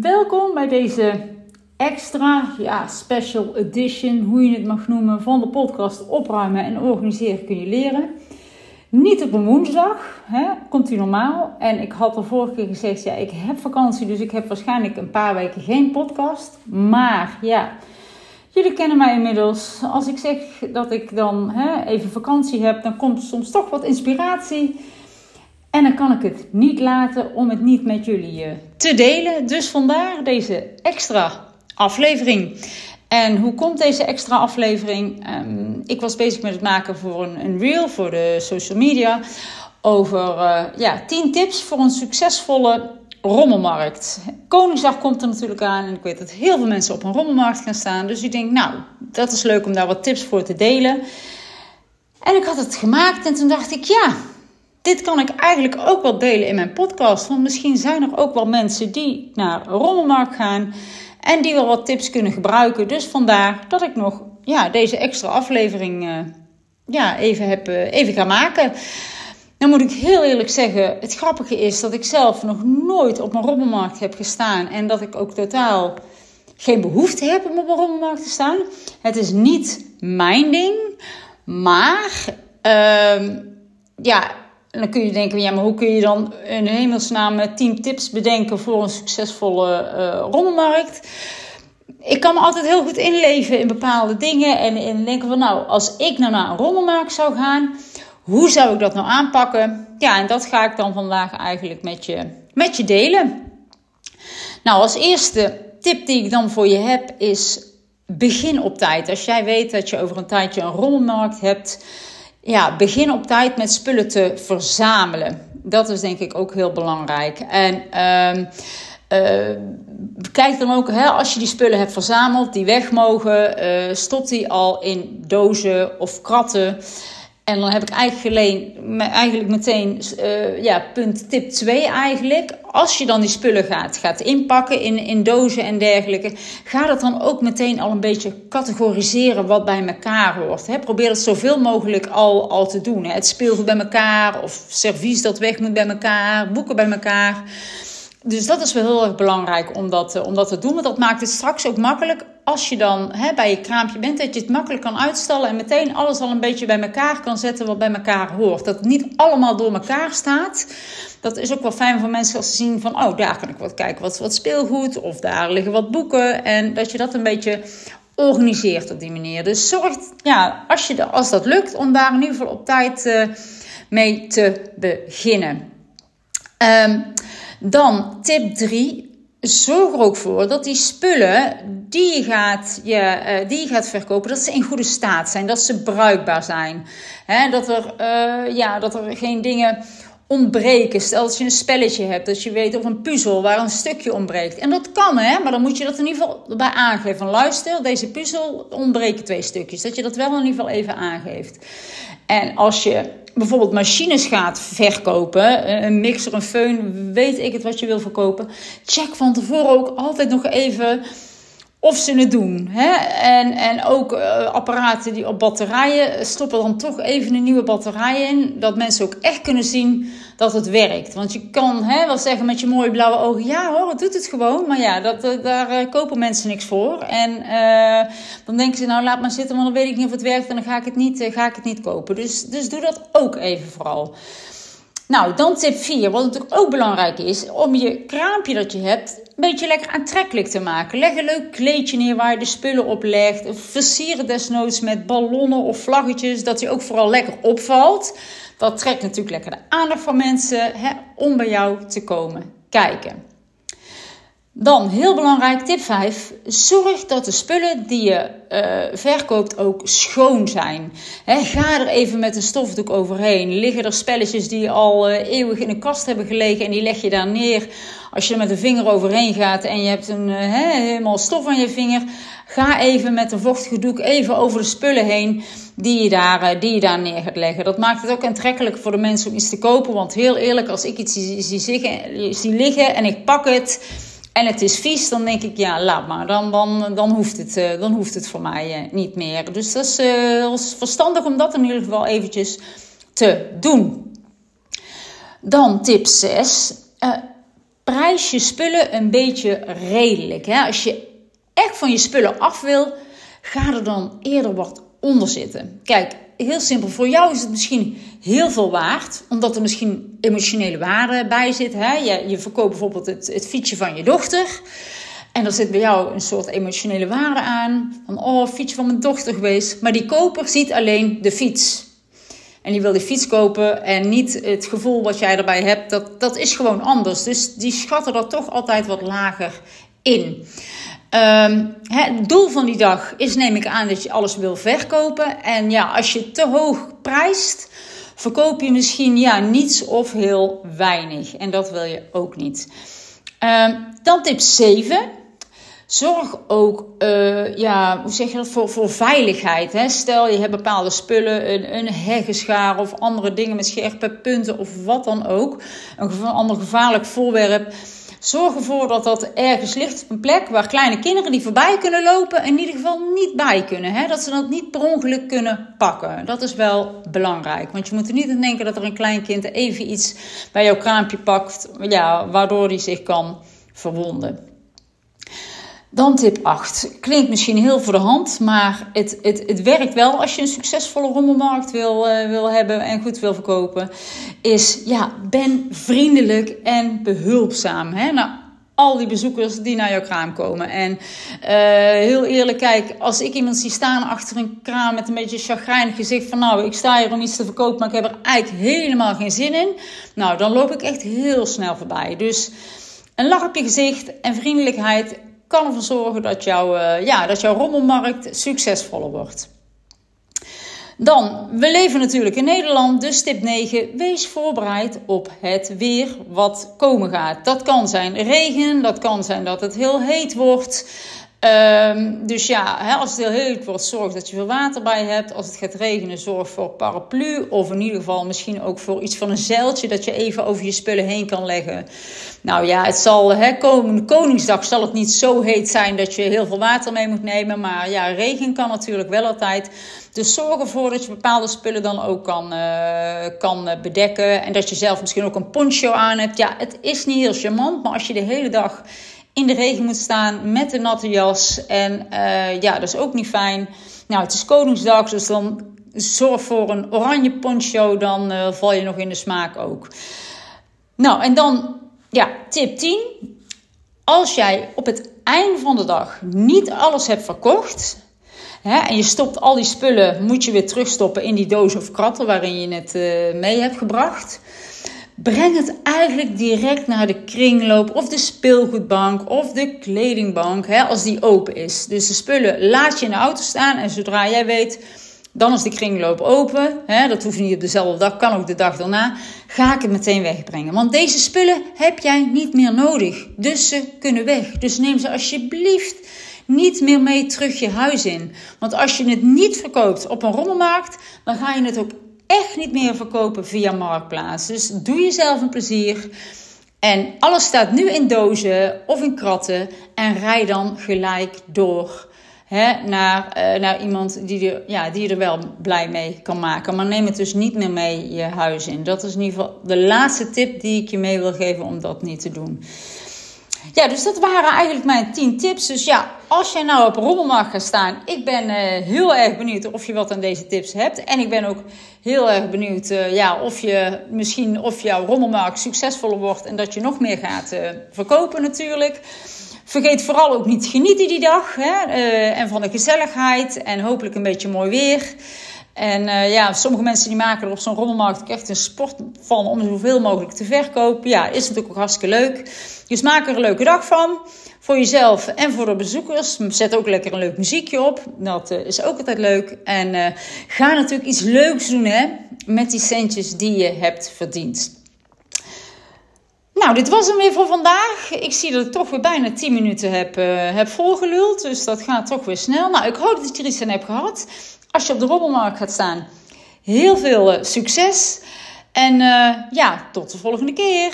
Welkom bij deze extra, ja, special edition, hoe je het mag noemen, van de podcast Opruimen en Organiseren kun je leren. Niet op een woensdag, hè, komt u normaal. En ik had de vorige keer gezegd, ja, ik heb vakantie, dus ik heb waarschijnlijk een paar weken geen podcast. Maar ja, jullie kennen mij inmiddels. Als ik zeg dat ik dan hè, even vakantie heb, dan komt soms toch wat inspiratie. En dan kan ik het niet laten om het niet met jullie eh, te delen. Dus vandaar deze extra aflevering. En hoe komt deze extra aflevering? Ehm, ik was bezig met het maken voor een, een reel voor de social media. Over uh, ja, 10 tips voor een succesvolle rommelmarkt. Koningsdag komt er natuurlijk aan en ik weet dat heel veel mensen op een rommelmarkt gaan staan. Dus ik denk, nou, dat is leuk om daar wat tips voor te delen. En ik had het gemaakt en toen dacht ik, ja, dit kan ik eigenlijk ook wel delen in mijn podcast. Want misschien zijn er ook wel mensen die naar rommelmarkt gaan en die wel wat tips kunnen gebruiken. Dus vandaar dat ik nog ja, deze extra aflevering uh, ja, even, heb, uh, even ga maken. Dan moet ik heel eerlijk zeggen, het grappige is dat ik zelf nog nooit op een rommelmarkt heb gestaan. En dat ik ook totaal geen behoefte heb om op een rommelmarkt te staan. Het is niet mijn ding. Maar uh, ja, en dan kun je denken, ja, maar hoe kun je dan in hemelsnaam 10 tips bedenken voor een succesvolle uh, rommelmarkt? Ik kan me altijd heel goed inleven in bepaalde dingen en, en denken van, nou, als ik nou naar een rommelmarkt zou gaan, hoe zou ik dat nou aanpakken? Ja, en dat ga ik dan vandaag eigenlijk met je, met je delen. Nou, als eerste tip die ik dan voor je heb is begin op tijd. Als jij weet dat je over een tijdje een rommelmarkt hebt, ja, begin op tijd met spullen te verzamelen. Dat is denk ik ook heel belangrijk. En uh, kijk dan ook, hè, als je die spullen hebt verzameld, die weg mogen, uh, stop die al in dozen of kratten. En dan heb ik eigenlijk, meteen uh, ja, punt tip 2 eigenlijk. Als je dan die spullen gaat, gaat inpakken in, in dozen en dergelijke. Ga dat dan ook meteen al een beetje categoriseren wat bij elkaar hoort. Hè? Probeer het zoveel mogelijk al, al te doen. Hè? Het speelgoed bij elkaar of servies dat weg moet bij elkaar. Boeken bij elkaar. Dus dat is wel heel erg belangrijk om dat, eh, dat te doen. Want dat maakt het straks ook makkelijk als je dan hè, bij je kraampje bent. Dat je het makkelijk kan uitstellen en meteen alles al een beetje bij elkaar kan zetten wat bij elkaar hoort. Dat het niet allemaal door elkaar staat. Dat is ook wel fijn voor mensen als ze zien van... oh, daar kan ik wat kijken, wat, wat speelgoed. Of daar liggen wat boeken. En dat je dat een beetje organiseert op die manier. Dus zorg, ja, als, je, als dat lukt, om daar in ieder geval op tijd uh, mee te beginnen. Um, dan tip 3. Zorg er ook voor dat die spullen die je gaat, je, uh, die je gaat verkopen, dat ze in goede staat zijn. Dat ze bruikbaar zijn. He, dat, er, uh, ja, dat er geen dingen ontbreken. Stel dat je een spelletje hebt, dat je weet of een puzzel waar een stukje ontbreekt. En dat kan, hè, maar dan moet je dat in ieder geval bij aangeven. Luister, deze puzzel ontbreken twee stukjes. Dat je dat wel in ieder geval even aangeeft. En als je bijvoorbeeld machines gaat verkopen, een mixer, een föhn, weet ik het wat je wil verkopen. Check van tevoren ook altijd nog even of ze het doen. Hè? En, en ook uh, apparaten die op batterijen stoppen dan toch even een nieuwe batterij in. Dat mensen ook echt kunnen zien dat het werkt. Want je kan hè, wel zeggen met je mooie blauwe ogen: ja hoor, het doet het gewoon. Maar ja, dat, uh, daar uh, kopen mensen niks voor. En dan denken ze: nou laat maar zitten, want dan weet ik niet of het werkt en dan ga ik het niet, ga ik het niet kopen. Dus, dus doe dat ook even vooral. Nou, dan tip 4, wat natuurlijk ook belangrijk is, om je kraampje dat je hebt een beetje lekker aantrekkelijk te maken. Leg een leuk kleedje neer waar je de spullen op legt. Versier het desnoods met ballonnen of vlaggetjes, dat hij ook vooral lekker opvalt. Dat trekt natuurlijk lekker de aandacht van mensen hè, om bij jou te komen kijken. Dan, heel belangrijk, tip 5. Zorg dat de spullen die je uh, verkoopt ook schoon zijn. Ga er even met een stofdoek overheen. Liggen er spelletjes die al uh, eeuwig in een kast hebben gelegen en die leg je daar neer. Als je met een vinger overheen gaat en je hebt een, uh, helemaal stof aan je vinger. Ga even met een vochtige doek even over de spullen heen die je, daar, die je daar neer gaat leggen. Dat maakt het ook aantrekkelijk voor de mensen om iets te kopen. Want heel eerlijk, als ik iets zie, zie liggen en ik pak het en het is vies, dan denk ik, ja, laat maar. Dan, dan, dan, hoeft, het, uh, dan hoeft het voor mij uh, niet meer. Dus dat is, uh, dat verstandig om dat in ieder geval eventjes te doen. Dan tip 6. prijs je spullen een beetje redelijk. Hè? Als je echt van je spullen af wil, ga er dan eerder wat onder zitten. Kijk, heel simpel. Voor jou is het misschien heel veel waard, omdat er misschien emotionele waarde bij zit. Hè? Je, je verkoopt bijvoorbeeld het, het fietsje van je dochter. En er zit bij jou een soort emotionele waarde aan. Van, oh, fietsje van mijn dochter geweest. Maar die koper ziet alleen de fiets. En die wil die fiets kopen en niet het gevoel wat jij erbij hebt. Dat, dat is gewoon anders. Dus die schatten dat toch altijd wat lager in. Ehm, het doel van die dag is, neem ik aan, dat je alles wil verkopen. En ja, als je te hoog prijst, verkoop je misschien ja, niets of heel weinig. En dat wil je ook niet. Ehm, dan tip 7. Zorg ook, uh, ja, hoe zeg je dat, voor, voor veiligheid. Hè? Stel je hebt bepaalde spullen, een, een heggenschaar of andere dingen met scherpe punten of wat dan ook. Een ander gevaarlijk voorwerp Zorg ervoor dat dat ergens ligt op een plek waar kleine kinderen die voorbij kunnen lopen in ieder geval niet bij kunnen. Hè? Dat ze dat niet per ongeluk kunnen pakken. Dat is wel belangrijk. Want je moet er niet aan denken dat er een klein kind even iets bij jouw kraampje pakt, ja, waardoor die zich kan verwonden. Dan tip 8. Klinkt misschien heel voor de hand, maar het, het, het werkt wel als je een succesvolle rommelmarkt wil, uh, wil hebben en goed wil verkopen. Is ja, ben vriendelijk en behulpzaam. Hè? Nou, al die bezoekers die naar jouw kraam komen. En uh, heel eerlijk, kijk, als ik iemand zie staan achter een kraam met een beetje chagrijnig gezicht van nou, ik sta hier om iets te verkopen, maar ik heb er eigenlijk helemaal geen zin in. Nou, dan loop ik echt heel snel voorbij. Dus een lach op je gezicht en vriendelijkheid kan ervoor zorgen dat, jouw, uh, ja, dat jouw rommelmarkt succesvoller wordt. Dan, we leven natuurlijk in Nederland, dus tip 9. Wees voorbereid op het weer wat komen gaat. Dat kan zijn regen, dat kan zijn dat het heel heet wordt. Um, dus ja, hè, als het heel heet wordt, zorg dat je veel water bij hebt. Als het gaat regenen, zorg voor paraplu. Of in ieder geval misschien ook voor iets van een zeiltje dat je even over je spullen heen kan leggen. Nou ja, het zal, hè, Koningsdag zal het niet zo heet zijn dat je heel veel water mee moet nemen. Maar ja, regen kan natuurlijk wel altijd. Dus zorg ervoor dat je bepaalde spullen dan ook kan, uh, kan bedekken. En dat je zelf misschien ook een poncho aan hebt. Ja, het is niet heel charmant, maar als je de hele dag in de regen moet staan met een natte jas. En uh, ja, dat is ook niet fijn. Nou, het is Koningsdag, dus dan zorg voor een oranje poncho. Dan uh, val je nog in de smaak ook. Nou, en dan, ja, tip 10. Als jij op het einde van de dag niet alles hebt verkocht. En je stopt al die spullen, moet je weer terugstoppen in die doos of kratten waarin je het uh, mee hebt gebracht breng het eigenlijk direct naar de kringloop of de speelgoedbank of de kledingbank hè, als die open is. Dus de spullen laat je in de auto staan en zodra jij weet, dan is de kringloop open. Hè, dat hoeft niet op dezelfde dag, kan ook de dag daarna. Ga ik het meteen wegbrengen. Want deze spullen heb jij niet meer nodig. Dus ze kunnen weg. Dus neem ze alsjeblieft niet meer mee terug je huis in. Want als je het niet verkoopt op een rommelmarkt, dan ga je het ook echt niet meer verkopen via Marktplaats. Dus doe jezelf een plezier. En alles staat nu in dozen of in kratten. En rij dan gelijk door hè, naar, uh, naar iemand die er, ja, die er wel blij mee kan maken. Maar neem het dus niet meer mee je huis in. Dat is in ieder geval de laatste tip die ik je mee wil geven om dat niet te doen. Ja, dus dat waren eigenlijk mijn 10 tips. Dus ja, als jij nou op rommelmarkt gaat staan, ik ben uh, heel erg benieuwd of je wat aan deze tips hebt. En ik ben ook heel erg benieuwd uh, ja, of je misschien of jouw rommelmarkt succesvoller wordt en dat je nog meer gaat uh, verkopen natuurlijk. Vergeet vooral ook niet genieten die dag hè, en van de gezelligheid en hopelijk een beetje mooi weer. En uh, ja, sommige mensen die maken er op zo'n rommelmarkt echt een sport van om zoveel mogelijk te verkopen. Ja, is natuurlijk ook hartstikke leuk. Dus maak er een leuke dag van. Voor jezelf en voor de bezoekers. Zet ook lekker een leuk muziekje op. Dat uh, is ook altijd leuk. En uh, ga natuurlijk iets leuks doen hè, met die centjes die je hebt verdiend. Nou, dit was hem weer voor vandaag. Ik zie dat ik toch weer bijna 10 minuten heb, heb volgeluld. Dus dat gaat toch weer snel. Nou, ik hoop dat je er iets aan hebt gehad als je op de rommelmarkt gaat staan. Heel veel uh, succes. En uh, ja, tot de volgende keer.